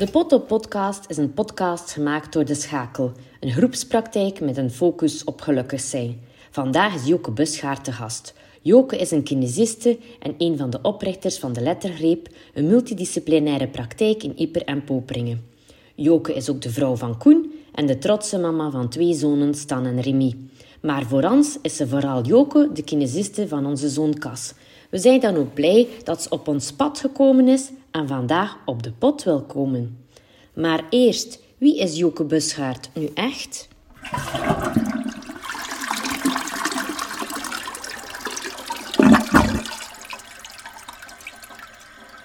De Potto Podcast is een podcast gemaakt door De Schakel, een groepspraktijk met een focus op gelukkig zijn. Vandaag is Joke Busgaard te gast. Joke is een kinesiste en een van de oprichters van de Lettergreep, een multidisciplinaire praktijk in Ieper en Poperingen. Joke is ook de vrouw van Koen en de trotse mama van twee zonen Stan en Remy. Maar voor ons is ze vooral Joke, de kinesiste van onze zoon Cas. We zijn dan ook blij dat ze op ons pad gekomen is en vandaag op de pot wil komen. Maar eerst, wie is Joke Busgaard nu echt?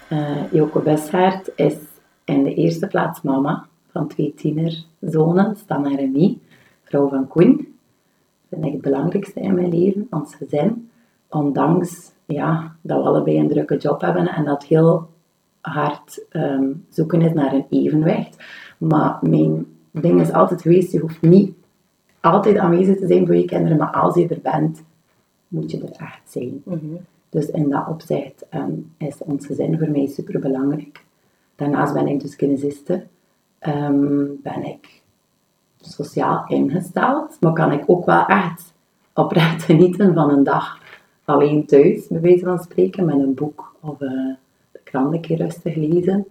Uh, Joke Busgaard is in de eerste plaats mama van twee tienerzonen, Stan en Remy, vrouw van Koen. Dat vind het belangrijkste in mijn leven, ons gezin. Ondanks ja, dat we allebei een drukke job hebben en dat heel hard um, zoeken is naar een evenwicht. Maar mijn ding is altijd geweest, je hoeft niet altijd aanwezig te zijn voor je kinderen, maar als je er bent, moet je er echt zijn. Mhm. Dus in dat opzicht um, is ons gezin voor mij super belangrijk. Daarnaast ben ik dus kinesiste. Um, ben ik sociaal ingesteld, maar kan ik ook wel echt oprecht genieten van een dag alleen thuis, bij wijze van spreken, met een boek of uh, de krant een keer rustig lezen.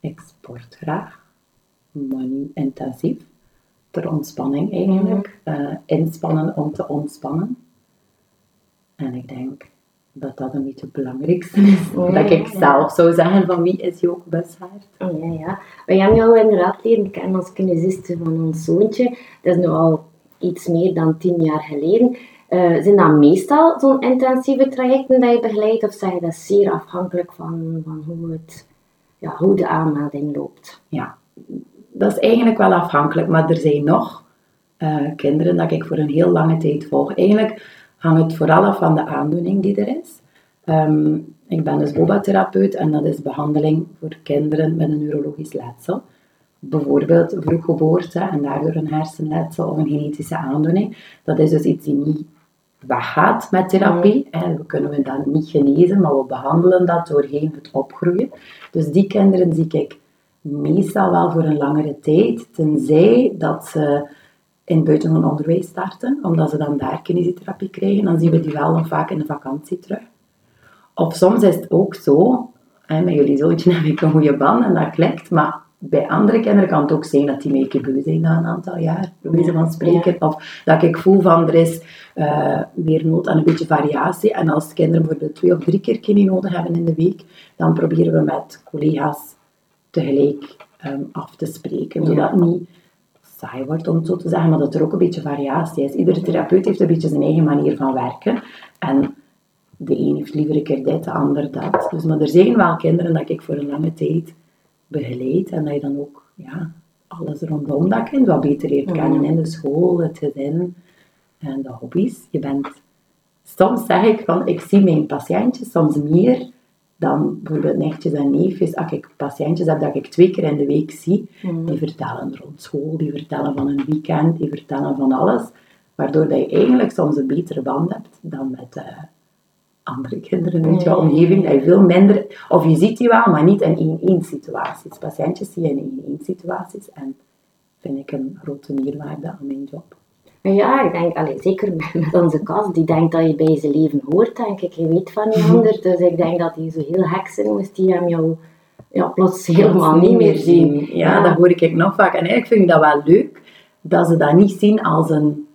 Ik sport graag, maar niet intensief. Ter ontspanning eigenlijk. Uh, inspannen om te ontspannen. En ik denk dat dat een beetje het belangrijkste is. dat ik zelf zou zeggen van wie is Joke Bushaard. Oh, ja, ja. We hebben jou inderdaad leren kennen als kinesiste van ons zoontje. Dat is nu al iets meer dan tien jaar geleden. Uh, zijn dat meestal zo'n intensieve trajecten dat je begeleidt of zijn dat zeer afhankelijk van, van hoe, het, ja, hoe de aanmelding loopt? Ja, dat is eigenlijk wel afhankelijk, maar er zijn nog uh, kinderen dat ik voor een heel lange tijd volg. Eigenlijk hangt het vooral af van de aandoening die er is. Um, ik ben dus boba-therapeut en dat is behandeling voor kinderen met een neurologisch letsel. Bijvoorbeeld vroeggeboorte en daardoor een hersenletsel of een genetische aandoening. Dat is dus iets die niet weggaat met therapie. En we kunnen dat niet genezen, maar we behandelen dat doorheen het opgroeien. Dus die kinderen zie ik meestal wel voor een langere tijd, tenzij dat ze in het buitengewoon onderwijs starten, omdat ze dan daar kinesietherapie krijgen, dan zien we die wel nog vaak in de vakantie terug. Of soms is het ook zo, hè, met jullie zoontje heb ik een goede band en dat klikt, maar bij andere kinderen kan het ook zijn dat die mij beu zijn na een aantal jaar, bij van spreken. Of dat ik voel van er is uh, meer nood aan een beetje variatie. En als kinderen bijvoorbeeld twee of drie keer kine nodig hebben in de week, dan proberen we met collega's tegelijk um, af te spreken. Zodat het niet saai wordt, om het zo te zeggen, maar dat er ook een beetje variatie is. Iedere therapeut heeft een beetje zijn eigen manier van werken. En de een heeft liever een keer dit, de ander dat. Dus, maar er zijn wel kinderen dat ik voor een lange tijd begeleid en dat je dan ook ja, alles rondom dat kind wat beter leert kennen in de school, het gezin en de hobby's. Je bent, soms zeg ik van, ik zie mijn patiëntjes soms meer dan bijvoorbeeld nichtjes en neefjes. Als ik patiëntjes heb dat ik twee keer in de week zie, die vertellen rond school, die vertellen van een weekend, die vertellen van alles. Waardoor dat je eigenlijk soms een betere band hebt dan met uh, andere kinderen in je omgeving. Dat je veel minder, of je ziet die wel, maar niet in één-één situaties. Patiëntjes zie je in één-één situaties en vind ik een grote meerwaarde aan mijn job. Ja, ik denk, allez, zeker met onze kast, die denkt dat je bij zijn leven hoort, denk ik. Je weet van ander, dus ik denk dat hij zo heel heksen moest, die hem jou ja, plots helemaal niet meer zien. Ja, ja, dat hoor ik nog vaak. En eigenlijk vind ik dat wel leuk, dat ze dat niet zien als een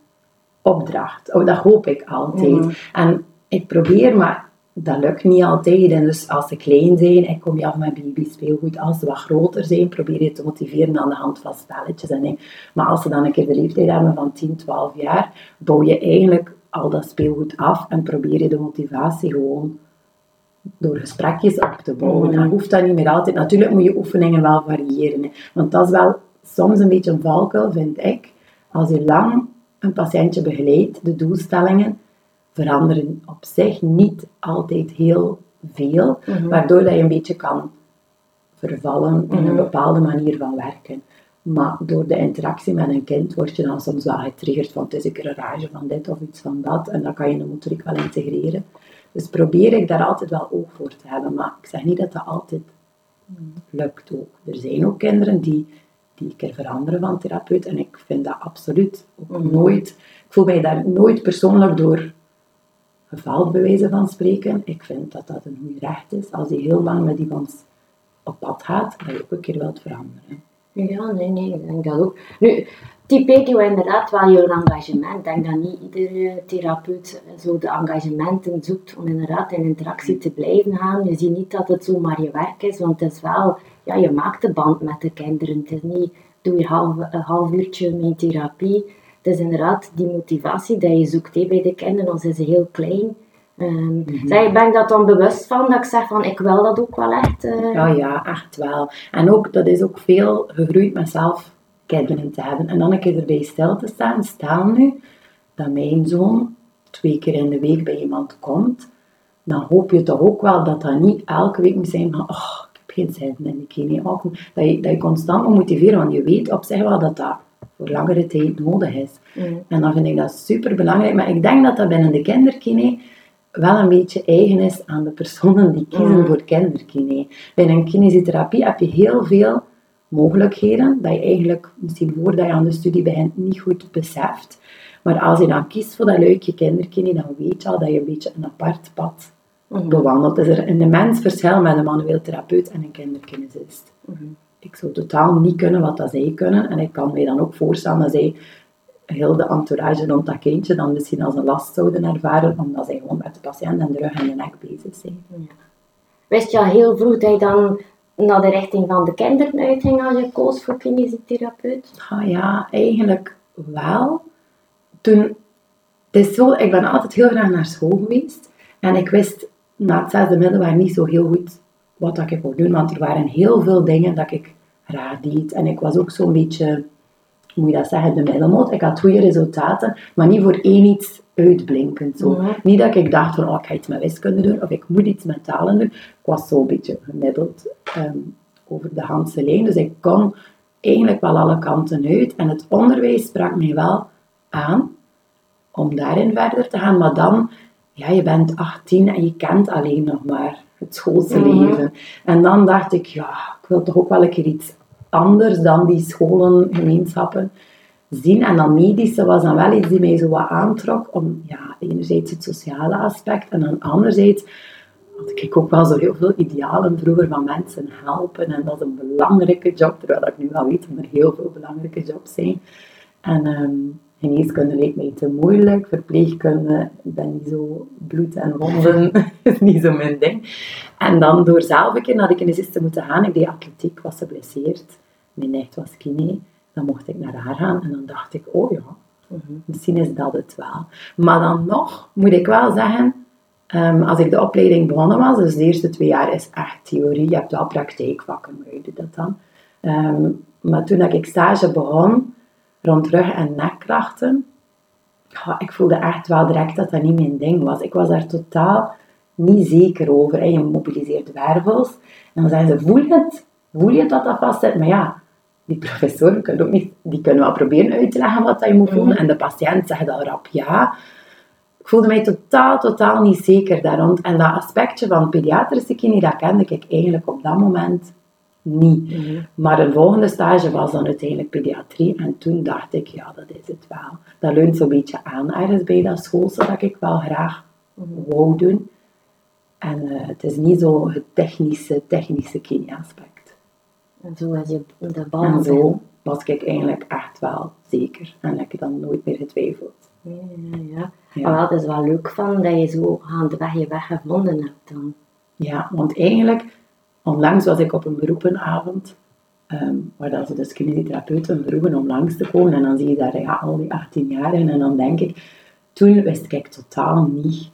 opdracht. Oh, dat hoop ik altijd. Mhm. En ik probeer, maar dat lukt niet altijd. En dus als ze klein zijn, ik kom je af met baby speelgoed. Als ze wat groter zijn, probeer je te motiveren aan de hand van spelletjes. En maar als ze dan een keer de leeftijd hebben van 10, 12 jaar, bouw je eigenlijk al dat speelgoed af en probeer je de motivatie gewoon door gesprekjes op te bouwen. Mm. Dan hoeft dat niet meer altijd. Natuurlijk moet je oefeningen wel variëren. Hè. Want dat is wel soms een beetje een valkuil, vind ik. Als je lang een patiëntje begeleidt, de doelstellingen, veranderen op zich niet altijd heel veel, mhm. waardoor dat je een beetje kan vervallen in een mhm. bepaalde manier van werken. Maar door de interactie met een kind word je dan soms wel getriggerd van het is een rage van dit of iets van dat. En dan kan je de motoriek wel integreren. Dus probeer ik daar altijd wel oog voor te hebben. Maar ik zeg niet dat dat altijd lukt ook. Er zijn ook kinderen die, die een keer veranderen van therapeut en ik vind dat absoluut ook nooit, ik voel mij daar nooit persoonlijk door gefaald bij van spreken. Ik vind dat dat een goed recht is als je heel lang met iemand op pad gaat, dat je ook een keer wilt veranderen. Ja, nee, nee, ik denk dat ook. Nu, typeer je inderdaad wel je engagement. Ik denk dat niet iedere therapeut zo de engagementen zoekt om inderdaad in interactie te blijven gaan. Je ziet niet dat het zomaar je werk is, want het is wel, ja, je maakt de band met de kinderen. Het is niet, doe je half, een half uurtje mijn therapie. Het is inderdaad die motivatie die je zoekt hè, bij de kinderen, als ze heel klein. Um, zeg, ben ik dat dan bewust van, dat ik zeg van, ik wil dat ook wel echt? Uh... Ja, ja, echt wel. En ook, dat is ook veel gegroeid met zelf kinderen te hebben. En dan een keer erbij stil te staan. Stel nu dat mijn zoon twee keer in de week bij iemand komt, dan hoop je toch ook wel dat dat niet elke week moet zijn van, oh, ik heb geen zin en ik kan niet ook. Dat je, dat je constant moet motiveren, want je weet op zich wel dat dat voor langere tijd nodig is. Mm. En dan vind ik dat super belangrijk. Maar ik denk dat dat binnen de kinderkine wel een beetje eigen is aan de personen die kiezen mm. voor kinderkine. Bij een kinesiotherapie heb je heel veel mogelijkheden dat je eigenlijk misschien voordat je aan de studie begint niet goed beseft. Maar als je dan kiest voor dat leuke kinderkine, dan weet je al dat je een beetje een apart pad mm. bewandelt. is er een immens verschil met een manueel therapeut en een kinderkinesist. Mm. Ik zou totaal niet kunnen wat dat zij kunnen. En ik kan mij dan ook voorstellen dat zij heel de entourage rond dat kindje dan misschien als een last zouden ervaren, omdat zij gewoon met de patiënt en de rug en de nek bezig zijn. Ja. Wist je al heel vroeg dat je dan naar de richting van de kinderen uitging als je koos voor kinesietherapeut? Ah ja, eigenlijk wel. Toen, het is zo, ik ben altijd heel graag naar school geweest en ik wist na het zesde middelbaar niet zo heel goed wat dat ik wou doen, want er waren heel veel dingen dat ik raar deed en ik was ook zo'n beetje moet je dat zeggen, de middelmoot. Ik had goede resultaten, maar niet voor één iets uitblinkend. Zo. Niet dat ik dacht van, oh, ik ga iets met wiskunde doen, of ik moet iets met talen doen. Ik was zo een beetje gemiddeld um, over de handse lijn. Dus ik kon eigenlijk wel alle kanten uit. En het onderwijs sprak mij wel aan om daarin verder te gaan. Maar dan, ja, je bent 18 en je kent alleen nog maar het schoolse leven. En dan dacht ik, ja, ik wil toch ook wel een keer iets anders dan die scholen, gemeenschappen zien. En dat medische was dan wel iets die mij zo wat aantrok, om ja, enerzijds het sociale aspect en dan anderzijds had ik ook wel zo heel veel idealen vroeger van mensen helpen. En dat is een belangrijke job, terwijl ik nu al weet dat er heel veel belangrijke jobs zijn. En um, geneeskunde leek mij te moeilijk, verpleegkunde, ik ben niet zo bloed en wonden, is niet zo mijn ding. En dan door zelf een keer naar de kinesiste moeten gaan, ik deed atletiek, was geblesseerd mijn nicht was kine, dan mocht ik naar haar gaan en dan dacht ik, oh ja, mhm. misschien is dat het wel. Maar dan nog moet ik wel zeggen, um, als ik de opleiding begonnen was, dus de eerste twee jaar is echt theorie, je hebt wel praktijkvakken, maar je doet dat dan. Um, maar toen ik stage begon, rond rug- en nekkrachten, ja, ik voelde echt wel direct dat dat niet mijn ding was. Ik was daar totaal niet zeker over. En je mobiliseert wervels. En dan zeggen ze, voel je het? Voel je dat dat vast zit? Maar ja, die professoren kunnen ook niet, die kunnen wel proberen uit te leggen wat je moet voelen. Mhm. En de patiënt zegt al rap ja. Ik voelde mij totaal, totaal niet zeker daar rond. En dat aspectje van pediatrische kine, dat kende ik eigenlijk op dat moment niet. Mhm. Maar een volgende stage was dan uiteindelijk pediatrie. En toen dacht ik, ja, dat is het wel. Dat leunt zo'n beetje aan ergens bij dat school, zodat ik wel graag mm wou doen. En uh, het is niet zo het technische, technische kine-aspect. En zo was je de bal. En zo was ik eigenlijk echt wel zeker. En heb ik dan nooit meer getwijfeld. Ja, ja, ja. Maar het is wel leuk van dat je zo gaandeweg je weg gevonden hebt dan. Ja, want eigenlijk, onlangs was ik op een beroepenavond, um, waar dat ze dus kinesietherapeuten vroegen om langs te komen. En dan zie je daar ja, al die 18 jaar. En dan denk ik, toen wist ik totaal niet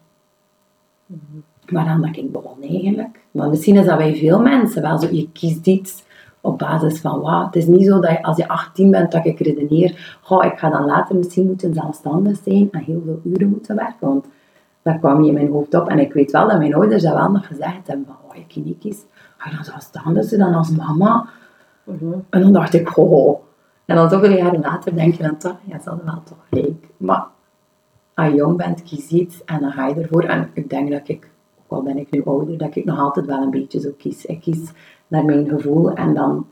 waaraan dat ik begon eigenlijk. Maar misschien is dat bij veel mensen wel zo, je kiest iets op basis van wat. Het is niet zo dat je, als je 18 bent, dat ik redeneer, oh, ik ga dan later misschien moeten zelfstandig zijn en heel veel uren moeten werken. Want dat kwam niet in mijn hoofd op. En ik weet wel dat mijn ouders dat wel nog gezegd hebben, van, oh, je niet kies, ga je dan zelfstandig zijn dan als mama? Mhm. En dan dacht ik, oh. En dan zoveel jaren later denk je dan toch, ja, dat wel toch gelijk. Maar als je jong bent, kies iets en dan ga je ervoor. En ik denk dat ik ook al ben ik nu ouder, dat ik nog altijd wel een beetje zo kies. Ik kies naar mijn gevoel en dan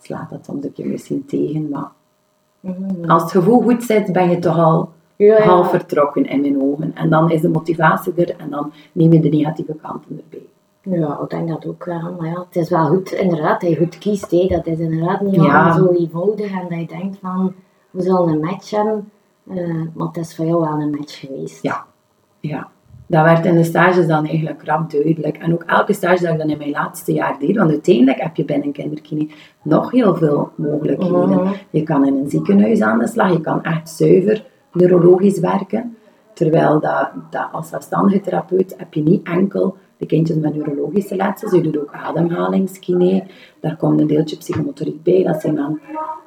slaat dat soms een keer misschien tegen, maar Mhm. als het gevoel goed zit, ben je toch al Ja, ja. half vertrokken in mijn ogen. En dan is de motivatie er en dan neem je de negatieve kanten erbij. Ja, ik denk dat ook wel. Maar ja, het is wel goed, inderdaad, dat je goed kiest. Hè. Dat is inderdaad niet Ja. zo eenvoudig en dat je denkt van, we zullen een match hebben. Eh, maar het is voor jou wel een match geweest. Ja. Ja, dat werd in de stages dan eigenlijk rap duidelijk. En ook elke stage dat ik dan in mijn laatste jaar deed, want uiteindelijk heb je binnen kinderkine nog heel veel mogelijkheden. Mhm. Je kan in een ziekenhuis aan de slag, je kan echt zuiver neurologisch werken. Terwijl dat, dat als zelfstandige therapeut heb je niet enkel de kindjes met neurologische letsels, je doet ook ademhalingskine, daar komt een deeltje psychomotoriek bij. Dat zijn dan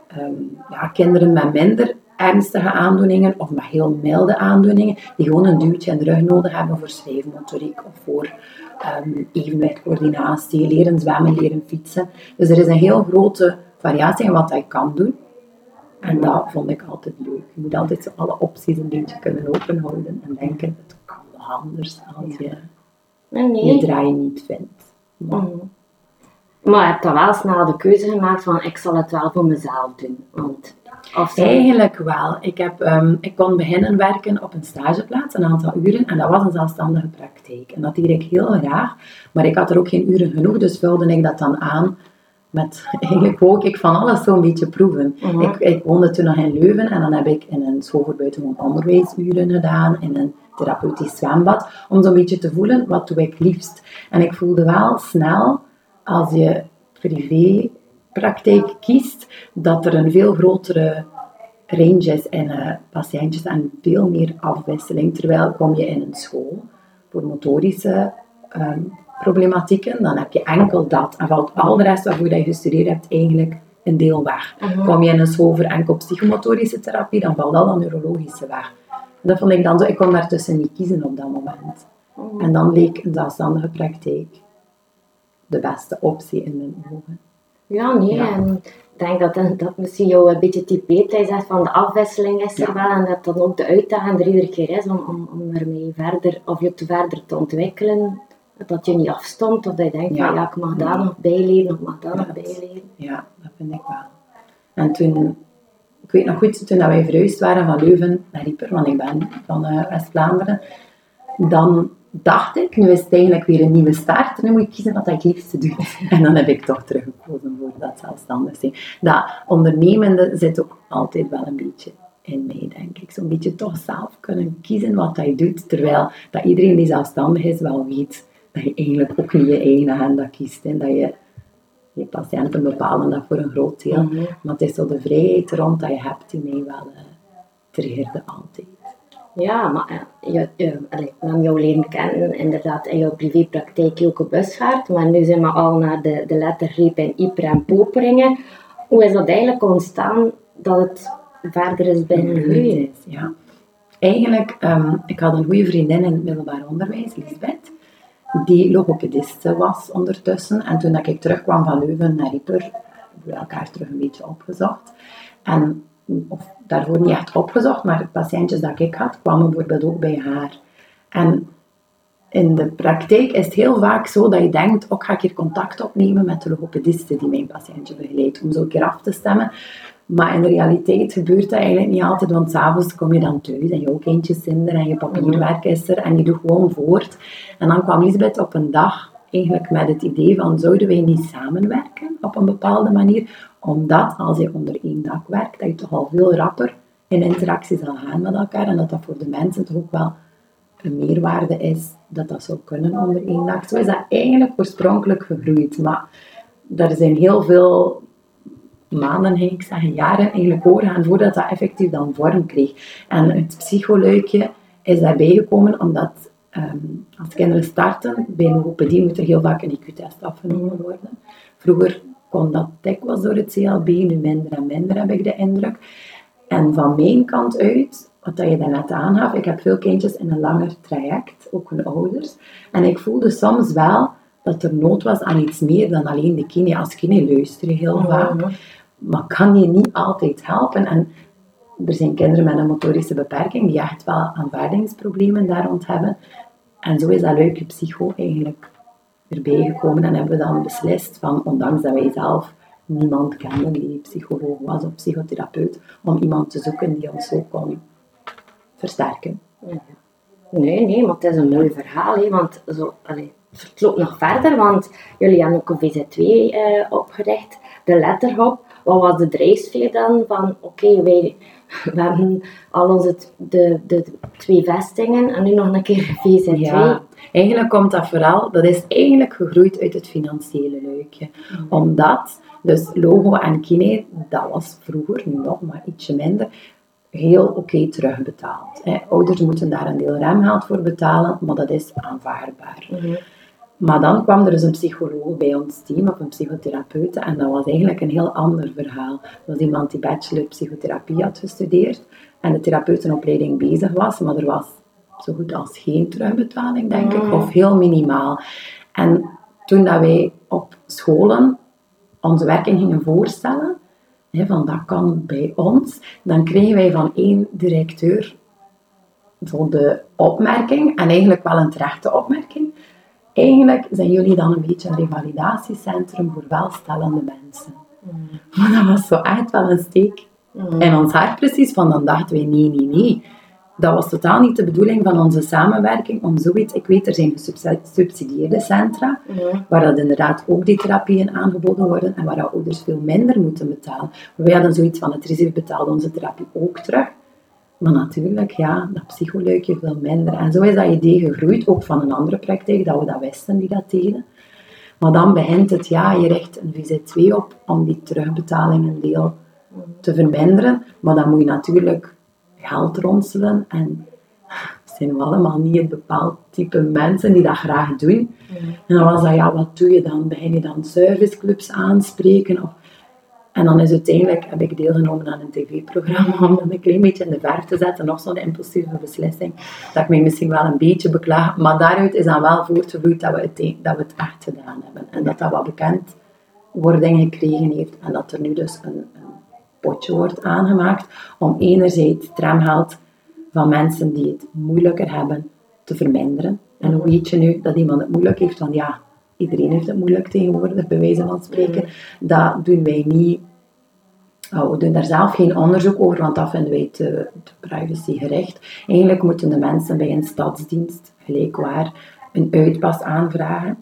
ehm, ja, kinderen met minder ernstige aandoeningen of met heel milde aandoeningen, die gewoon een duwtje in de rug nodig hebben voor schrijfmotoriek of voor ehm evenwicht, coördinatie, leren zwemmen, leren fietsen. Dus er is een heel grote variatie in wat hij kan doen. En dat vond ik altijd leuk. Je moet altijd alle opties een beetje kunnen openhouden en denken, het kan anders als je Nee, nee. je draai niet vindt. Maar Mhm. Maar je hebt dan wel snel de keuze gemaakt van, ik zal het wel voor mezelf doen. Want, of zo. Eigenlijk wel. Ik, heb, ehm, ik kon beginnen werken op een stageplaats, een aantal uren, en dat was een zelfstandige praktijk. En dat deed ik heel graag, maar ik had er ook geen uren genoeg, dus vulde ik dat dan aan met, eigenlijk wou ik van alles zo'n beetje proeven. Mhm. ik, ik woonde toen nog in Leuven en dan heb ik in een school voor buitengewoon onderwijsuren gedaan, in een therapeutisch zwembad, om zo'n beetje te voelen, wat doe ik liefst. En ik voelde wel snel, als je privépraktijk kiest, dat er een veel grotere range is in eh, patiëntjes en veel meer afwisseling. Terwijl kom je in een school voor motorische ehm, problematieken, dan heb je enkel dat en valt al de rest waarvoor je gestudeerd hebt eigenlijk een deel weg. Mhm. Kom je in een school voor enkel psychomotorische therapie, dan valt al dat neurologische weg. Dat vond ik dan zo, ik kon daartussen niet kiezen op dat moment. Mhm. En dan leek een zelfstandige praktijk de beste optie in mijn ogen. Ja, nee. Ja. En ik denk dat dat, misschien jou een beetje typeert. Dat je zegt van de afwisseling is er Ja. wel. En dat dan ook de uitdaging er iedere keer is om, om, om ermee verder, of je te verder te ontwikkelen. Dat je niet afstond. Of dat je denkt Ja. van ja, ik mag daar nog bijleren. Of mag daar nog bijleren. Ja, dat vind ik wel. En toen, weet nog goed, toen wij verhuisd waren van Leuven naar Rieper, want ik ben van eh, West-Vlaanderen, dan dacht ik, nu is het eigenlijk weer een nieuwe start, nu moet ik kiezen wat ik het liefste doe. En dan heb ik toch teruggekozen voor dat zelfstandig zijn. Dat ondernemende zit ook altijd wel een beetje in mij, denk ik. Zo'n beetje toch zelf kunnen kiezen wat je doet, terwijl dat iedereen die zelfstandig is wel weet dat je eigenlijk ook niet je eigen agenda kiest. En dat je je patiënten bepalen dat voor een groot deel. Mhm. Maar het is zo de vrijheid rond dat je hebt die mij wel uh, triggerde altijd. Ja, maar eh, je, je, allee, we hebben jou leren kennen inderdaad in jouw privépraktijk Joke Busgaard, maar nu zijn we al naar de, de lettergreep in Yper en Poperingen. Hoe is dat eigenlijk ontstaan dat het verder is binnengegroeid? is. Ja. Eigenlijk, um, ik had een goede vriendin in het middelbaar onderwijs, Lisbeth, die logopediste was ondertussen. En toen dat ik terugkwam van Leuven naar Rieper, hebben we elkaar terug een beetje opgezocht. En, of daarvoor niet echt opgezocht, maar de patiëntjes dat ik had, kwamen bijvoorbeeld ook bij haar. En in de praktijk is het heel vaak zo dat je denkt, ook ga ik hier contact opnemen met de logopediste die mijn patiëntje begeleidt, om zo een keer af te stemmen. Maar in de realiteit gebeurt dat eigenlijk niet altijd, want s'avonds kom je dan thuis en je kindjes zijn er en je papierwerk is er en je doet gewoon voort. En dan kwam Lisbeth op een dag eigenlijk met het idee van, zouden wij niet samenwerken op een bepaalde manier? Omdat als je onder één dak werkt, dat je toch al veel rapper in interactie zal gaan met elkaar en dat dat voor de mensen toch ook wel een meerwaarde is dat dat zou kunnen onder één dak. Zo is dat eigenlijk oorspronkelijk gegroeid, maar er zijn heel veel maanden, ik zeggen jaren eigenlijk doorgaan voordat dat effectief dan vorm kreeg. En het psycholuikje is daarbij gekomen omdat um, als kinderen starten, bij een logopedie moet er heel vaak een IQ-test afgenomen worden. Vroeger kon dat dikwijls door het CLB, nu minder en minder heb ik de indruk. En van mijn kant uit, wat je daarnet aangaf, ik heb veel kindjes in een langer traject, ook hun ouders. En ik voelde soms wel dat er nood was aan iets meer dan alleen de kine. Als kine luister je heel vaak, maar kan je niet altijd helpen. En er zijn kinderen met een motorische beperking die echt wel aanvaardingsproblemen daar rond hebben. En zo is dat leuke psycho eigenlijk erbij gekomen en hebben we dan beslist van, ondanks dat wij zelf niemand kenden die psycholoog was of psychotherapeut, om iemand te zoeken die ons zo kon versterken. Nee, nee, maar het is een mooi verhaal, hè, want zo, allee, het loopt nog verder, want jullie hebben ook een VZ2 uh, opgericht, de letterhop. Wat was de drijfveer dan van, oké, wij we hebben al onze de, de, twee vestingen en nu nog een keer VZ2. Ja, eigenlijk komt dat vooral, dat is eigenlijk gegroeid uit het financiële luikje. Mm. Omdat, dus logo en kine, dat was vroeger, nog, maar ietsje minder, heel oké terugbetaald. Hè. Ouders moeten daar een deel remgeld voor betalen, maar dat is aanvaardbaar. Mhm. Maar dan kwam er dus een psycholoog bij ons team, of een psychotherapeute, en dat was eigenlijk een heel ander verhaal. Dat was iemand die bachelor psychotherapie had gestudeerd en de therapeutenopleiding bezig was, maar er was zo goed als geen terugbetaling, denk ik, mhm. of heel minimaal. En toen dat wij op scholen onze werking gingen voorstellen, van dat kan bij ons, dan kregen wij van één directeur zo de opmerking, en eigenlijk wel een terechte opmerking, eigenlijk zijn jullie dan een beetje een revalidatiecentrum voor welstellende mensen. Mm. Maar dat was zo echt wel een steek mm. in ons hart precies, van dan dachten wij nee, nee, nee dat was totaal niet de bedoeling van onze samenwerking om zoiets. Ik weet, er zijn gesubsidieerde centra, waar dat inderdaad ook die therapieën aangeboden worden en waar ouders veel minder moeten betalen. wij hadden zoiets van, het RISIF betaalde onze therapie ook terug. Maar natuurlijk, ja, dat psycholuikje veel minder. En zo is dat idee gegroeid, ook van een andere praktijk, dat we dat wisten die dat deden. Maar dan begint het, ja, je richt een VZ2 op om die terugbetaling een deel te verminderen. Maar dan moet je natuurlijk geld ronselen. En het zijn allemaal niet een bepaald type mensen die dat graag doen. En dan was dat, ja, wat doe je dan? Begin je dan serviceclubs aanspreken? Of, en dan is uiteindelijk, heb ik deelgenomen aan een tv-programma om dat een klein beetje in de verf te zetten. Nog zo'n impulsieve beslissing. Dat ik mij misschien wel een beetje beklaag. Maar daaruit is dan wel voortgevloeid dat we het, dat we het echt gedaan hebben. En dat dat wat bekend wording gekregen heeft. En dat er nu dus een potje wordt aangemaakt om enerzijds tramgeld van mensen die het moeilijker hebben te verminderen. En hoe weet je nu dat iemand het moeilijk heeft? Want ja, iedereen heeft het moeilijk tegenwoordig, bij wijze van spreken. Dat doen wij niet. Oh, we doen daar zelf geen onderzoek over, want dat vinden wij te, te privacygerecht. Eigenlijk moeten de mensen bij een stadsdienst gelijkwaar een uitpas aanvragen.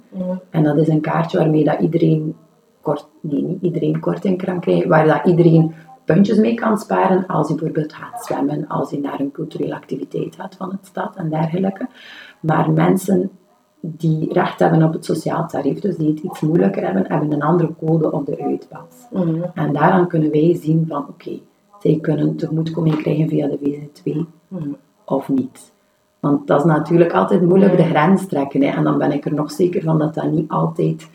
En dat is een kaartje waarmee dat iedereen kort, nee, niet iedereen korting kan krijgen, waar dat iedereen puntjes mee kan sparen als je bijvoorbeeld gaat zwemmen, als je naar een culturele activiteit gaat van het stad en dergelijke. Maar mensen die recht hebben op het sociaal tarief, dus die het iets moeilijker hebben, hebben een andere code op de uitpas. Mm En daaraan kunnen wij zien van oké, zij kunnen tegemoetkoming krijgen via de VZ2 mhm. of niet. Want dat is natuurlijk altijd moeilijk de grens trekken. Hè. En dan ben ik er nog zeker van dat dat niet altijd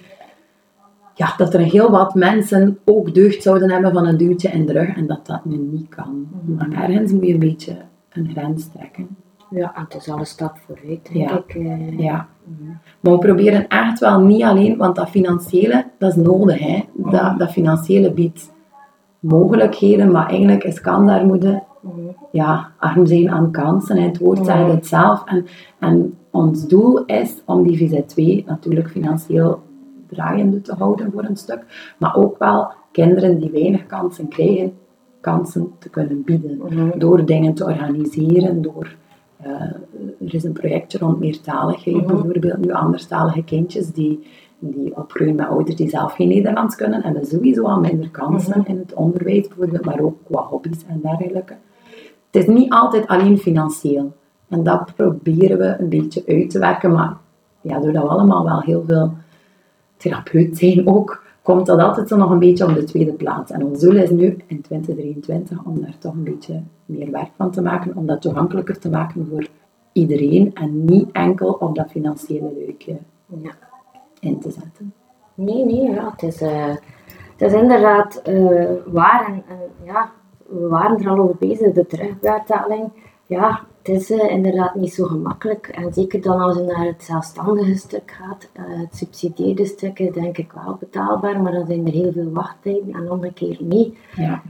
ja, dat er heel wat mensen ook deugd zouden hebben van een duwtje in de rug en dat dat nu niet kan. Maar ergens moet je een beetje een grens trekken. Ja, het is al een stap vooruit, denk ja. ik. Eh. Ja. Maar we proberen echt wel niet alleen, want dat financiële, dat is nodig. Hè. Dat, dat financiële biedt mogelijkheden, maar eigenlijk is kandarmoede ja, arm zijn aan kansen. Het woord zegt het zelf. En, en ons doel is om die VZ2 natuurlijk financieel draaiende te houden voor een stuk. Maar ook wel kinderen die weinig kansen krijgen, kansen te kunnen bieden. Mhm. Door dingen te organiseren, door... Uh, er is een projectje rond meertaligheid, mm bijvoorbeeld nu anderstalige kindjes die, die opgroeien met ouders die zelf geen Nederlands kunnen, hebben sowieso al minder kansen mhm. in het onderwijs bijvoorbeeld, maar ook qua hobby's en dergelijke. Het is niet altijd alleen financieel. En dat proberen we een beetje uit te werken, maar ja, doordat we allemaal wel heel veel therapeut zijn ook, komt dat altijd zo nog een beetje op de tweede plaats. En ons doel is nu in 2023 om daar toch een beetje meer werk van te maken, om dat toegankelijker te maken voor iedereen en niet enkel op dat financiële leukje ja. in te zetten. Nee, nee, ja, het is, uh, het is inderdaad uh, waar en, en, ja, we waren er al over bezig, de terugbetaling. Ja, het is uh, inderdaad niet zo gemakkelijk. En zeker dan als je naar het zelfstandige stuk gaat, uh, het subsidieerde stuk is denk ik wel betaalbaar, maar dan zijn er heel veel wachttijden en andere keer niet. Ja.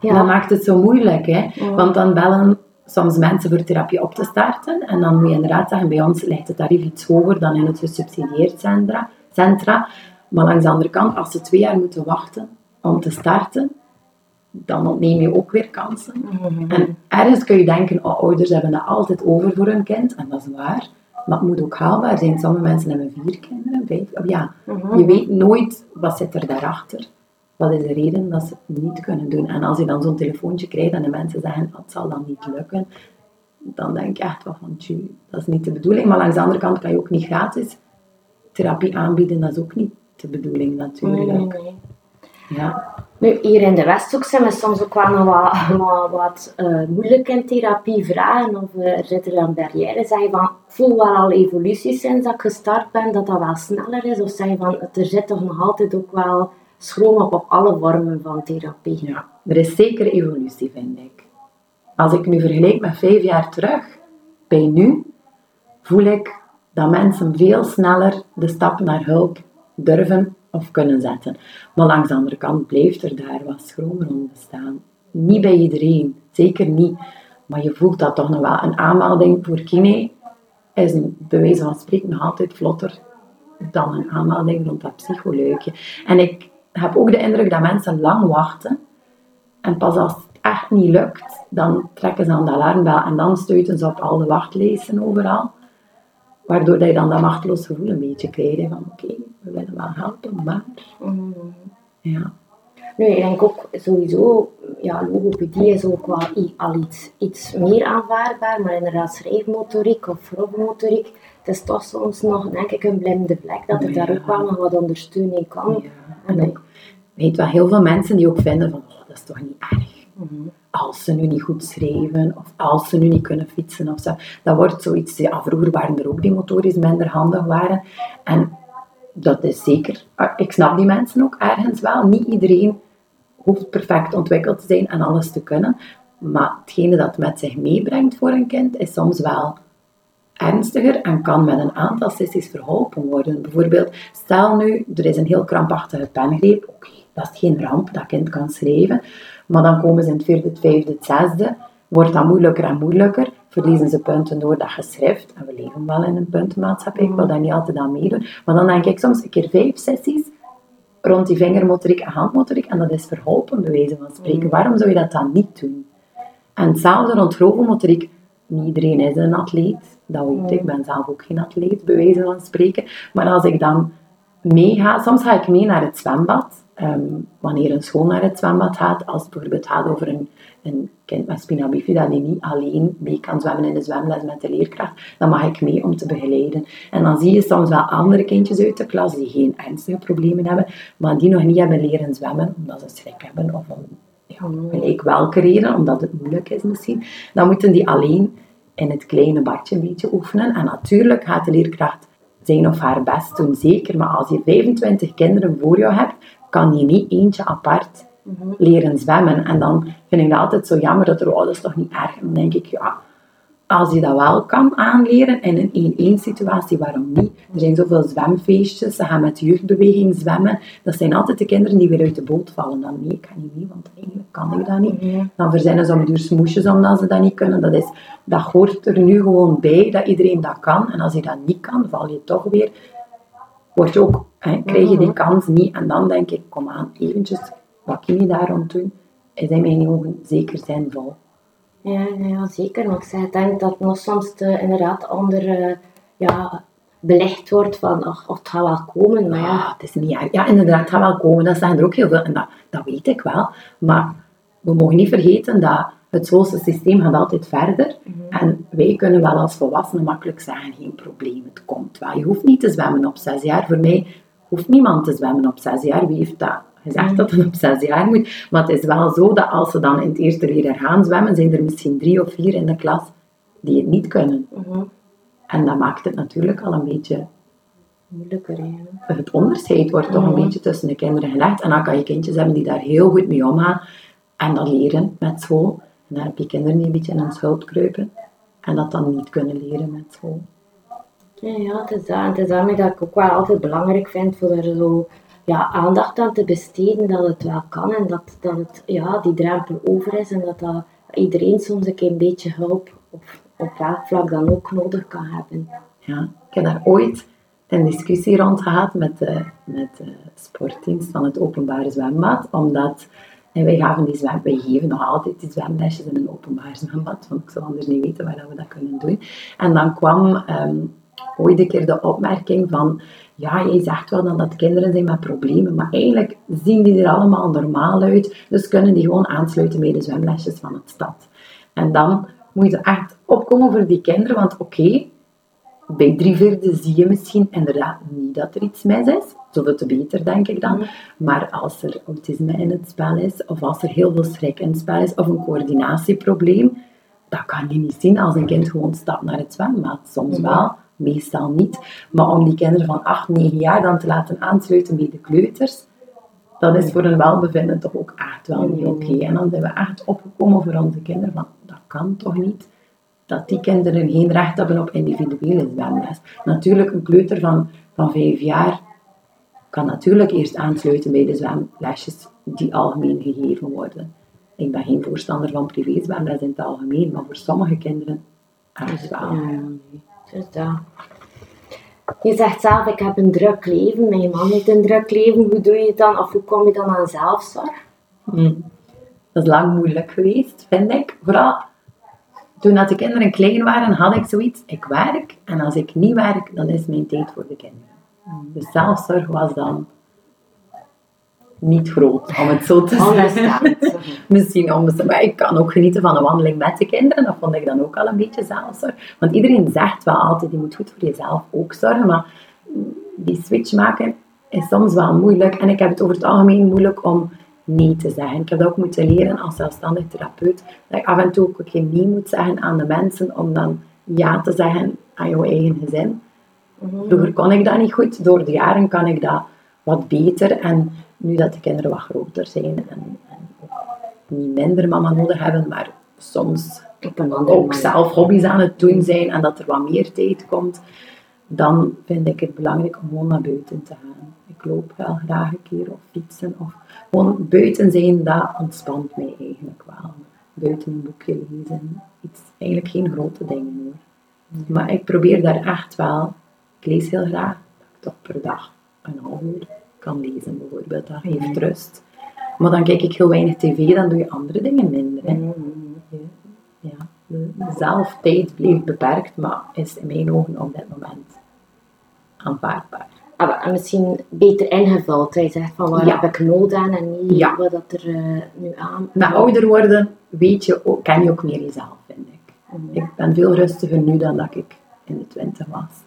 ja. Dat maakt het zo moeilijk, hè? Want dan bellen soms mensen voor therapie op te starten. En dan moet je inderdaad zeggen, bij ons ligt het tarief iets hoger dan in het gesubsidieerd centra. centra. Maar langs de andere kant, als ze twee jaar moeten wachten om te starten, dan ontneem je ook weer kansen. Mhm. En ergens kun je denken, oh, ouders hebben dat altijd over voor hun kind. En dat is waar. Maar het moet ook haalbaar zijn. Sommige mensen hebben vier kinderen, vijf. Ja, Mhm. je weet nooit wat zit er daarachter. Wat is de reden dat ze het niet kunnen doen? En als je dan zo'n telefoontje krijgt en de mensen zeggen, het zal dan niet lukken, dan denk je echt wel van, tju, dat is niet de bedoeling. Maar langs de andere kant kan je ook niet gratis therapie aanbieden. Dat is ook niet de bedoeling natuurlijk. Ja. Nu, hier in de Westhoek zijn we soms ook wel wat, wat, wat eh, moeilijk in therapie vragen. Of eh, er zitten dan barrières. Zeg je van, ik voel wel al evoluties sinds dat ik gestart ben, dat dat wel sneller is? Of zeg je van, er zit toch nog altijd ook wel schroom op op alle vormen van therapie? Ja, er is zeker evolutie, vind ik. Als ik nu vergelijk met vijf jaar terug, bij nu, voel ik dat mensen veel sneller de stap naar hulp durven of kunnen zetten. Maar langs de andere kant blijft er daar wat schroom rond bestaan. Niet bij iedereen, zeker niet. Maar je voelt dat toch nog wel. Een aanmelding voor kine is een, bij wijze van spreken nog altijd vlotter dan een aanmelding rond dat psycholuikje. En ik heb ook de indruk dat mensen lang wachten en pas als het echt niet lukt, dan trekken ze aan de alarmbel en dan stuiten ze op al de wachtlijsten overal. Waardoor dat je dan dat machteloos gevoel een beetje krijgt. hè, Van oké, we willen wel helpen, maar... Mm. Ja. Nu, ik denk ook sowieso, ja, logopedie is ook wel al iets, iets meer aanvaardbaar, maar inderdaad schrijfmotoriek of rolmotoriek, het is toch soms nog, denk ik, een blinde vlek, dat er daar ook wel nog wat ondersteuning kan. ja. En weet wel, heel veel mensen die ook vinden van, oh, dat is toch niet erg. Mhm. Als ze nu niet goed schrijven, of als ze nu niet kunnen fietsen of zo. Dat wordt zoiets, ja, vroeger waren er ook die motorisch minder handig waren. En dat is zeker, ah, ik snap die mensen ook ergens wel. Niet iedereen hoeft perfect ontwikkeld te zijn en alles te kunnen. Maar hetgene dat met zich meebrengt voor een kind is soms wel ernstiger en kan met een aantal sessies verholpen worden. Bijvoorbeeld, stel nu, er is een heel krampachtige pengreep. Oké, dat is geen ramp, dat kind kan schrijven. Maar dan komen ze in het vierde, het vijfde, het zesde. Wordt dat moeilijker en moeilijker. Verliezen ze punten door dat geschrift. En we leven wel in een puntenmaatschappij. Ik wil daar niet altijd aan meedoen. Maar dan denk ik soms een keer vijf sessies rond die vingermotoriek en handmotoriek. En dat is verholpen, bij wijze van spreken. Waarom zou je dat dan niet doen? En hetzelfde rond grovenmotoriek. Niet iedereen is een atleet. Dat weet ik. Ik ben zelf ook geen atleet, bij wijze van spreken. Maar als ik dan meega, soms ga ik mee naar het zwembad. Ehm, wanneer een school naar het zwembad gaat, als het bijvoorbeeld gaat over een, een kind met spina bifida die niet alleen mee kan zwemmen in de zwemles met de leerkracht, dan mag ik mee om te begeleiden. En dan zie je soms wel andere kindjes uit de klas die geen ernstige problemen hebben, maar die nog niet hebben leren zwemmen omdat ze schrik hebben of om ja, gelijk welke reden, omdat het moeilijk is misschien. Dan moeten die alleen in het kleine badje een beetje oefenen. En natuurlijk gaat de leerkracht zijn of haar best doen, zeker. Maar als je 25 kinderen voor jou hebt, kan je niet eentje apart leren zwemmen. En dan vind ik dat altijd zo jammer dat er, oh, dat is toch niet erg. En dan denk ik, ja, als je dat wel kan aanleren in een 1-1 situatie, waarom niet? Er zijn zoveel zwemfeestjes, ze gaan met de jeugdbeweging zwemmen. Dat zijn altijd de kinderen die weer uit de boot vallen. Dan nee, ik kan niet mee, want eigenlijk kan ik dat niet. Dan verzinnen ze om duur smoesjes omdat ze dat niet kunnen. Dat, is, dat hoort er nu gewoon bij, dat iedereen dat kan. En als je dat niet kan, val je toch weer, word je ook, hè, krijg je die kans niet. En dan denk ik, kom aan, eventjes, wat kun je daar rond doen? Is in mijn ogen zeker zinvol. Ja, ja, ja, zeker. Maar ik denk dat nog soms de, inderdaad onder ja, belicht wordt van, ach, of het gaat wel komen. Maar ja, Ah, het is niet erg. Ja, inderdaad, het gaat wel komen. Dat zijn er ook heel veel. En dat, dat weet ik wel. Maar we mogen niet vergeten dat het schoolsysteem gaat altijd verder. En wij kunnen wel als volwassenen makkelijk zeggen, geen probleem, het komt wel. Je hoeft niet te zwemmen op zes jaar. Voor mij hoeft niemand te zwemmen op zes jaar. Wie heeft dat gezegd dat het op zes jaar moet? Maar het is wel zo dat als ze dan in het eerste leerjaar gaan zwemmen, zijn er misschien drie of vier in de klas die het niet kunnen. mhm, En dat maakt het natuurlijk al een beetje moeilijker. Ja. het onderscheid wordt toch een beetje tussen de kinderen gelegd. En dan kan je kindjes hebben die daar heel goed mee omgaan en dat leren met school. En dan heb je kinderen die een beetje in hun schuld kruipen en dat dan niet kunnen leren met school. Ja, ja het, is dat. En het is daarmee dat ik ook wel altijd belangrijk vind voor er zo ja, aandacht aan te besteden dat het wel kan en dat, dat het, ja, die drempel over is en dat dat iedereen soms een, keer een beetje hulp op, op welk vlak dan ook nodig kan hebben. Ja, ik heb daar ooit een discussie rond gehad met de, met de sportdienst van het openbare zwembad, omdat wij, gaven die zwem, geven nog altijd die zwemlesjes in een openbaar zwembad, want ik zou anders niet weten waar we dat kunnen doen. En dan kwam um, ooit een keer de opmerking van, ja, jij zegt wel dat kinderen zijn met problemen, maar eigenlijk zien die er allemaal normaal uit, dus kunnen die gewoon aansluiten bij de zwemlesjes van het stad. En dan moet je echt opkomen voor die kinderen, want oké, bij drie vierde zie je misschien inderdaad niet dat er iets mis is. Zoveel te beter, denk ik dan. Maar als er autisme in het spel is, of als er heel veel schrik in het spel is, of een coördinatieprobleem, dat kan je niet zien als een kind gewoon stapt naar het zwembad. Soms wel, meestal niet. Maar om die kinderen van 8, 9 jaar dan te laten aansluiten bij de kleuters, dat is voor een welbevinden toch ook echt wel niet oké. En dan zijn we echt opgekomen voor onze kinderen van, dat kan toch niet? Dat die kinderen geen recht hebben op individuele zwemles. Natuurlijk, een kleuter van, van vijf jaar kan natuurlijk eerst aansluiten bij de zwemlesjes die algemeen gegeven worden. Ik ben geen voorstander van privézwemles in het algemeen, maar voor sommige kinderen echt wel. Ja, dus dat. Je zegt zelf, ik heb een druk leven, mijn man heeft een druk leven. Hoe doe je dan, of hoe kom je dan aan zelfzorg? Hmm. Dat is lang moeilijk geweest, vind ik. Vooral toen dat de kinderen klein waren, had ik zoiets, ik werk en als ik niet werk, dan is mijn tijd voor de kinderen. Dus zelfzorg was dan niet groot, om het zo te zeggen. Misschien om, maar ik kan ook genieten van een wandeling met de kinderen, dat vond ik dan ook al een beetje zelfzorg. Want iedereen zegt wel altijd, je moet goed voor jezelf ook zorgen, maar die switch maken is soms wel moeilijk. En ik heb het over het algemeen moeilijk om nee te zeggen. Ik heb dat ook moeten leren als zelfstandig therapeut, dat ik af en toe ook geen nee moet zeggen aan de mensen, om dan ja te zeggen aan jouw eigen gezin. Mhm. Vroeger kon ik dat niet goed, door de jaren kan ik dat wat beter. En nu dat de kinderen wat groter zijn en, en niet minder mama nodig hebben, maar soms ook zelf hobby's aan het doen zijn en dat er wat meer tijd komt, dan vind ik het belangrijk om gewoon naar buiten te gaan. Ik loop wel graag een keer of fietsen of gewoon buiten zijn, dat ontspant mij eigenlijk wel. Buiten een boekje lezen, iets, eigenlijk geen grote dingen hoor. Maar ik probeer daar echt wel, ik lees heel graag, dat ik toch per dag een half uur kan lezen bijvoorbeeld. Dat geeft rust. Maar dan kijk ik heel weinig tv, dan doe je andere dingen minder. Hè. Ja, de zelftijd bleef beperkt, maar is in mijn ogen op dit moment aanvaardbaar. Ah, en misschien beter ingevuld. Hij zegt van waar heb ik nood aan en niet ja. wat dat er uh, nu aan... Met ouder worden weet je ook, ken je ook meer jezelf, vind ik. Mm. Ik ben veel rustiger nu dan dat ik in de twintig was.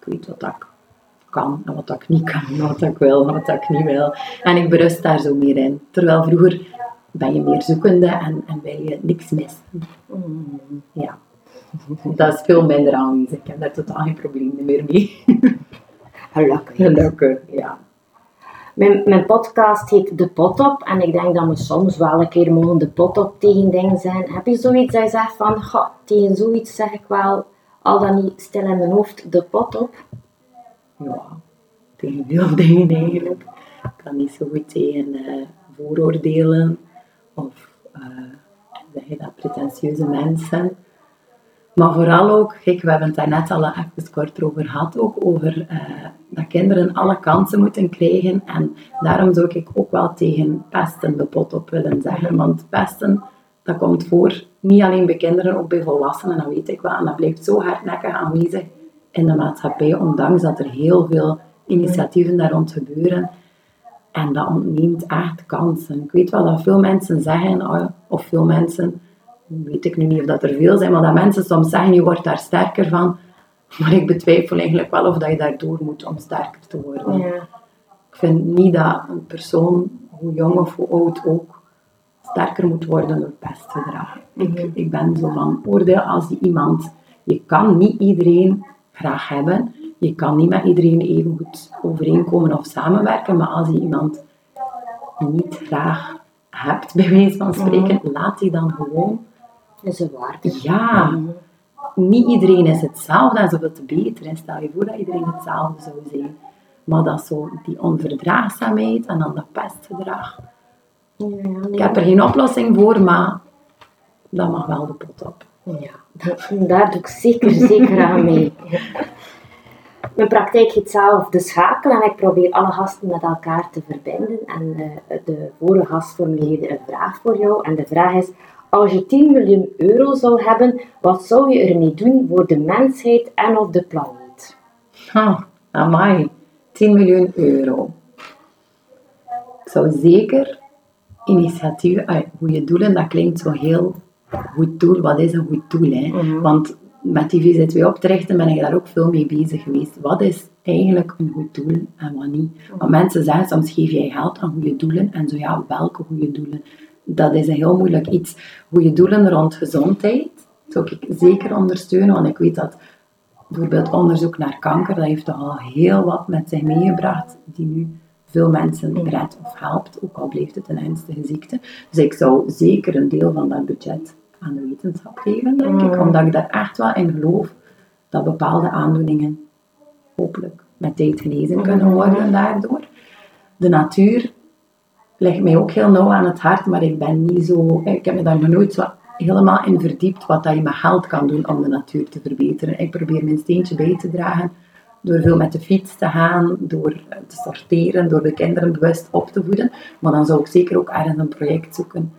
Ik weet wat ik kan en wat ik niet kan, wat ik wil en wat ik niet wil. En ik berust daar zo meer in. Terwijl vroeger ben je meer zoekende en, en wil je niks missen. Mm. Ja. Dat is veel minder aanwezig. Ik heb daar totaal geen probleem meer mee. Gelukkig. Gelukkig, ja. Mijn, mijn podcast heet De Pot Op en ik denk dat we soms wel een keer mogen de pot op tegen dingen zijn. Heb je zoiets dat je zegt van, goh, tegen zoiets zeg ik wel, al dan niet stil in mijn hoofd, de pot op? Ja, tegen veel dingen eigenlijk. Ik kan niet zo goed tegen uh, vooroordelen of uh, zeg je dat, pretentieuze mensen. Maar vooral ook, kijk, we hebben het daar net al even kort over gehad, ook over uh, dat kinderen alle kansen moeten krijgen. En daarom zou ik ook wel tegen pesten de pot op willen zeggen. Want pesten, dat komt voor, niet alleen bij kinderen, ook bij volwassenen, dat weet ik wel. En dat blijft zo hardnekkig aanwezig in de maatschappij, ondanks dat er heel veel initiatieven daar rond gebeuren. En dat ontneemt echt kansen. Ik weet wel dat veel mensen zeggen, oh, of veel mensen weet ik nu niet of dat er veel zijn, maar dat mensen soms zeggen, je wordt daar sterker van. Maar ik betwijfel eigenlijk wel of dat je daardoor moet om sterker te worden. Ja. Ik vind niet dat een persoon, hoe jong of hoe oud ook, sterker moet worden door pestgedrag. Mm ik, ik ben zo van oordeel als die iemand, je kan niet iedereen graag hebben, je kan niet met iedereen even goed overeenkomen of samenwerken, maar als je iemand niet graag hebt, bij wijze van spreken, laat die dan gewoon is een waarde. Ja. Niet iedereen is hetzelfde en zoveel te beter. En stel je voor dat iedereen hetzelfde zou zijn. Maar dat zo, die onverdraagzaamheid en dan dat pestgedrag. Ja, nee. Ik heb er geen oplossing voor, maar dat mag wel de pot op. Ja, daar doe ik zeker, zeker aan mee. Mijn praktijk heet zelf De Schakel en ik probeer alle gasten met elkaar te verbinden. En uh, de vorige gast formuleerde een vraag voor jou. En de vraag is, als je 10 miljoen euro zou hebben, wat zou je ermee doen voor de mensheid en of de planeet? Ah, amai. 10 miljoen euro. Ik zou zeker initiatieven, goede doelen, dat klinkt zo heel goed doel. Wat is een goed doel? Hè? Mhm. Want met die VZW-opdrachten ben ik daar ook veel mee bezig geweest. Wat is eigenlijk een goed doel en wat niet? Want mensen zeggen soms geef jij geld aan goede doelen en zo ja, welke goede doelen? Dat is een heel moeilijk iets. Goede doelen rond gezondheid zou ik zeker ondersteunen, want ik weet dat bijvoorbeeld onderzoek naar kanker, dat heeft toch al heel wat met zich meegebracht, die nu veel mensen redt of helpt, ook al blijft het een ernstige ziekte. Dus ik zou zeker een deel van dat budget aan de wetenschap geven, denk ik, omdat ik daar echt wel in geloof dat bepaalde aandoeningen hopelijk met tijd genezen kunnen worden daardoor. De natuur ligt mij ook heel nauw aan het hart, maar ik ben niet zo, ik heb me daar nog nooit zo helemaal in verdiept wat dat je met geld kan doen om de natuur te verbeteren. Ik probeer mijn steentje bij te dragen door veel met de fiets te gaan, door te sorteren, door de kinderen bewust op te voeden. Maar dan zou ik zeker ook ergens een project zoeken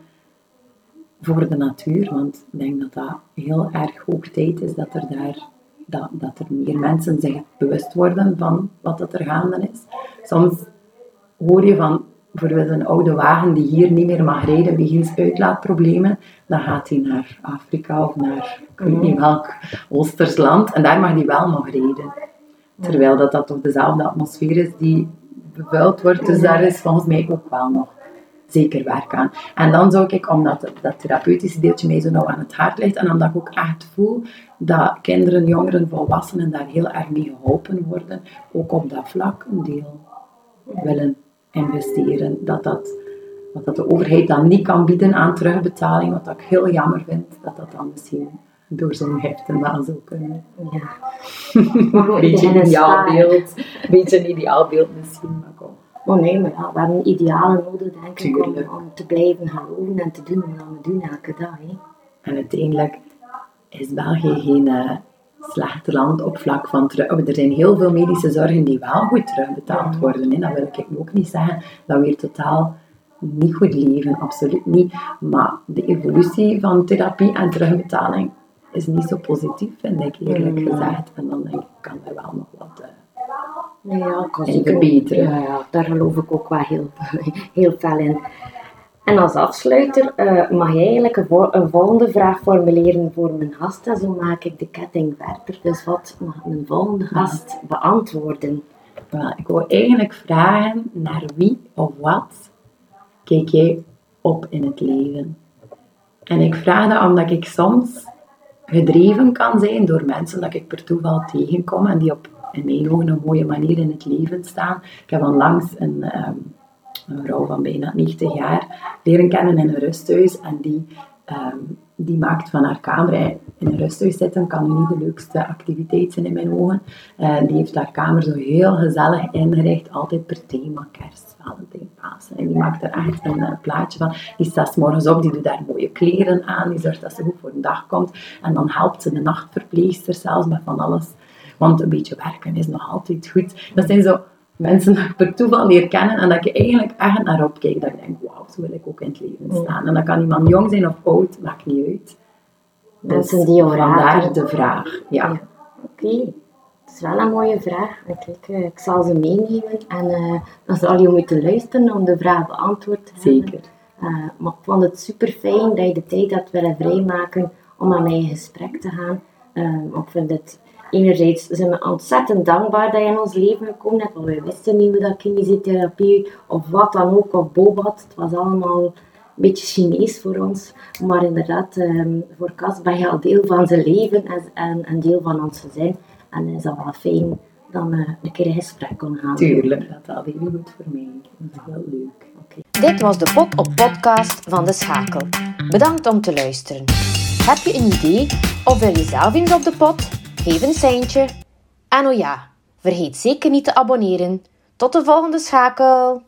voor de natuur, want ik denk dat dat heel erg hoog tijd is dat er daar dat, dat er meer mensen zich bewust worden van wat dat er gaande is. Soms hoor je van bijvoorbeeld een oude wagen die hier niet meer mag rijden wegens uitlaatproblemen, dan gaat hij naar Afrika of naar ik weet niet welk Oosters land en daar mag hij wel nog rijden. Terwijl dat, dat toch dezelfde atmosfeer is die bevuild wordt, dus daar is volgens mij ook wel nog zeker werk aan. En dan zou ik, omdat dat therapeutische deeltje mij zo nauw aan het hart ligt en omdat ik ook echt voel dat kinderen, jongeren, volwassenen daar heel erg mee geholpen worden, ook op dat vlak een deel willen investeren. Dat dat, wat dat de overheid dan niet kan bieden aan terugbetaling, wat ik heel jammer vind, dat dat dan misschien door zo'n heften wel zou kunnen. Ja. beetje een ideaalbeeld, beetje een ideaalbeeld misschien, maar kom. Oh nee, maar ja, we hebben idealen nodig, denk ik, om, om, te blijven geloven en te doen wat we doen elke dag. Hè. En uiteindelijk is België geen uh, slecht land op vlak van terug. Er zijn heel veel medische zorgen die wel goed terugbetaald worden. Hè. Dat wil ik ook niet zeggen dat we hier totaal niet goed leven, absoluut niet. Maar de evolutie van therapie en terugbetaling is niet zo positief, vind ik eerlijk gezegd. En dan denk ik, kan er wel nog wat uh, ja, kan in verbeteren. Ja, ja, daar geloof ik ook wel heel, heel veel in. En als afsluiter uh, mag jij eigenlijk een, een, volgende vraag formuleren voor mijn gast. En zo maak ik de ketting verder. Dus wat mag mijn volgende gast beantwoorden? Ik wil eigenlijk vragen naar wie of wat kijk jij op in het leven? En ik vraag dat omdat ik soms gedreven kan zijn door mensen dat ik per toeval tegenkom en die op in mijn een mooie manier in het leven staan. Ik heb onlangs een, um, een vrouw van bijna 90 jaar leren kennen in een rusthuis en die Ehm, die maakt van haar kamer, in een rusthuis zitten kan niet de leukste activiteit zijn in mijn ogen. Uh, die heeft haar kamer zo heel gezellig ingericht, altijd per thema, kerst, valentijn, Pasen. En die maakt er echt een uh, plaatje van. Die staat morgens op, die doet daar mooie kleren aan, die zorgt dat ze goed voor de dag komt. En dan helpt ze de nachtverpleegster zelfs met van alles. Want een beetje werken is nog altijd goed. Dat zijn zo mensen dat ik per toeval leer kennen en dat ik eigenlijk echt naar opkijk. Dat ik denk, wauw, zo wil ik ook in het leven staan. En dat kan iemand jong zijn of oud, maakt niet uit. Mensen dus die Vandaar de vraag. Ja. ja. Oké. Het is wel een mooie vraag. Ik, eh, ik zal ze meenemen en uh, dan zal je moeten luisteren om de vraag beantwoord te hebben. Zeker. Uh, maar ik vond het super fijn dat je de tijd had willen vrijmaken om aan mij in gesprek te gaan. Uh, ik vind het enerzijds zijn we ontzettend dankbaar dat je in ons leven gekomen bent, want wij wisten niet hoe dat kinesiotherapie of wat dan ook, of bobat, het was allemaal een beetje Chinees voor ons. Maar inderdaad, um, voor Cas ben je al deel van zijn leven en, een deel van ons gezin. En is dat wel fijn dat we een keer een gesprek kon gaan. Tuurlijk, dat had heel goed voor mij. Dat is wel leuk. Dit was de Pot op podcast van De Schakel. Bedankt om te luisteren. Heb je een idee of wil je zelf eens op de pot? Geef een seintje. En oh ja, vergeet zeker niet te abonneren. Tot de volgende schakel!